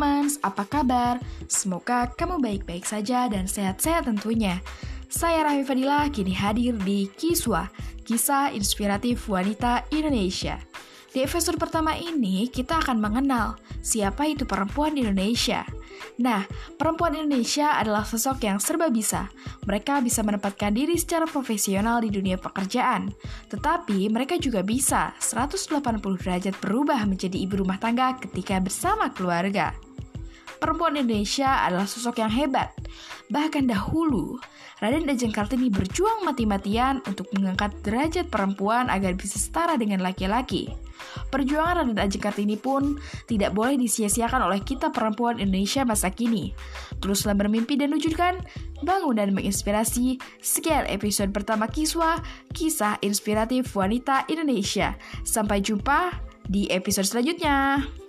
Mas, apa kabar? Semoga kamu baik-baik saja dan sehat-sehat tentunya. Saya Rahmi Fadila kini hadir di Kiswa, Kisah Inspiratif Wanita Indonesia. Di episode pertama ini, kita akan mengenal siapa itu perempuan di Indonesia. Nah, perempuan Indonesia adalah sosok yang serba bisa. Mereka bisa menempatkan diri secara profesional di dunia pekerjaan. Tetapi mereka juga bisa 180 derajat berubah menjadi ibu rumah tangga ketika bersama keluarga. Perempuan Indonesia adalah sosok yang hebat. Bahkan dahulu, Raden Ajeng Kartini berjuang mati-matian untuk mengangkat derajat perempuan agar bisa setara dengan laki-laki. Perjuangan Raden Ajeng Kartini pun tidak boleh disia-siakan oleh kita perempuan Indonesia masa kini. Teruslah bermimpi dan wujudkan, bangun dan menginspirasi. Sekian episode pertama Kiswa, kisah inspiratif wanita Indonesia. Sampai jumpa di episode selanjutnya.